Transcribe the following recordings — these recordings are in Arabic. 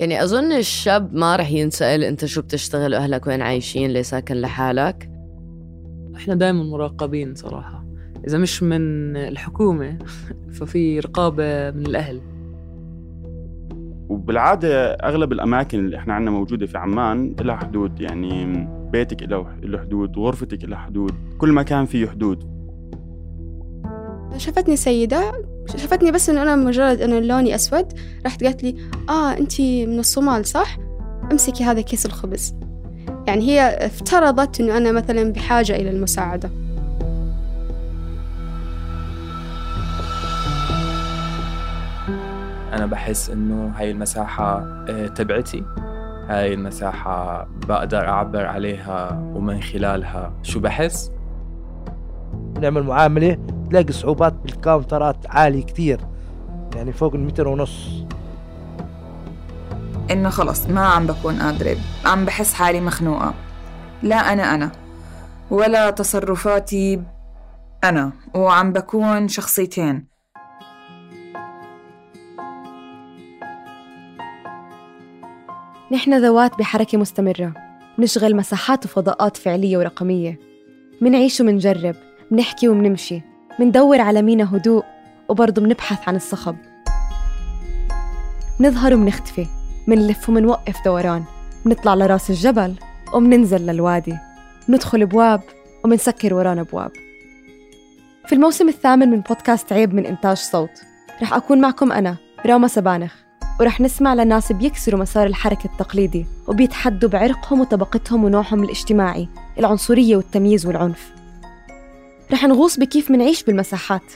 يعني أظن الشاب ما رح ينسأل أنت شو بتشتغل وأهلك وين عايشين ليه ساكن لحالك. إحنا دائما مراقبين صراحة. إذا مش من الحكومة ففي رقابة من الأهل. وبالعادة أغلب الأماكن اللي إحنا عنا موجودة في عمان لها حدود يعني بيتك له حدود غرفتك لها حدود كل مكان فيه حدود. شافتني سيدة شافتني بس إنه أنا مجرد إنه لوني أسود راحت قالت لي آه أنتي من الصومال صح؟ امسكي هذا كيس الخبز. يعني هي افترضت إنه أنا مثلا بحاجة إلى المساعدة. أنا بحس إنه هاي المساحة آه، تبعتي. هاي المساحة بقدر أعبر عليها ومن خلالها. شو بحس؟ نعمل معاملة تلاقي صعوبات بالكاونترات عالية كتير. يعني فوق المتر ونص. إنه خلص ما عم بكون قادرة. عم بحس حالي مخنوقة. لا أنا أنا ولا تصرفاتي أنا وعم بكون شخصيتين. نحن ذوات بحركة مستمرة. نشغل مساحات وفضاءات فعلية ورقمية. منعيش ومنجرب. منحكي ومنمشي. مندور على مينا هدوء وبرضه منبحث عن الصخب. منظهر ومنختفي منلف ومنوقف دوران. منطلع لراس الجبل ومننزل للوادي. ندخل بواب ومنسكر ورانا بواب. في الموسم الثامن من بودكاست عيب من إنتاج صوت رح أكون معكم أنا راما سبانخ. ورح نسمع لناس بيكسروا مسار الحركة التقليدي وبيتحدوا بعرقهم وطبقتهم ونوعهم الاجتماعي العنصرية والتمييز والعنف. رح نغوص بكيف منعيش بالمساحات.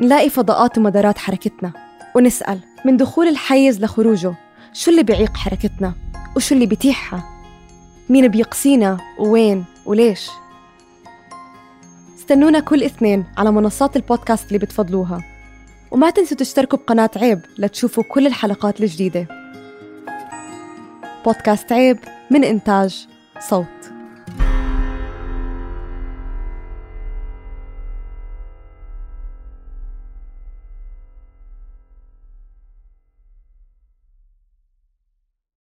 نلاقي فضاءات ومدارات حركتنا. ونسأل من دخول الحيز لخروجه شو اللي بيعيق حركتنا؟ وشو اللي بيتيحها؟ مين بيقصينا؟ ووين؟ وليش؟ استنونا كل اثنين على منصات البودكاست اللي بتفضلوها. وما تنسوا تشتركوا بقناة عيب لتشوفوا كل الحلقات الجديدة. بودكاست عيب من إنتاج صوت.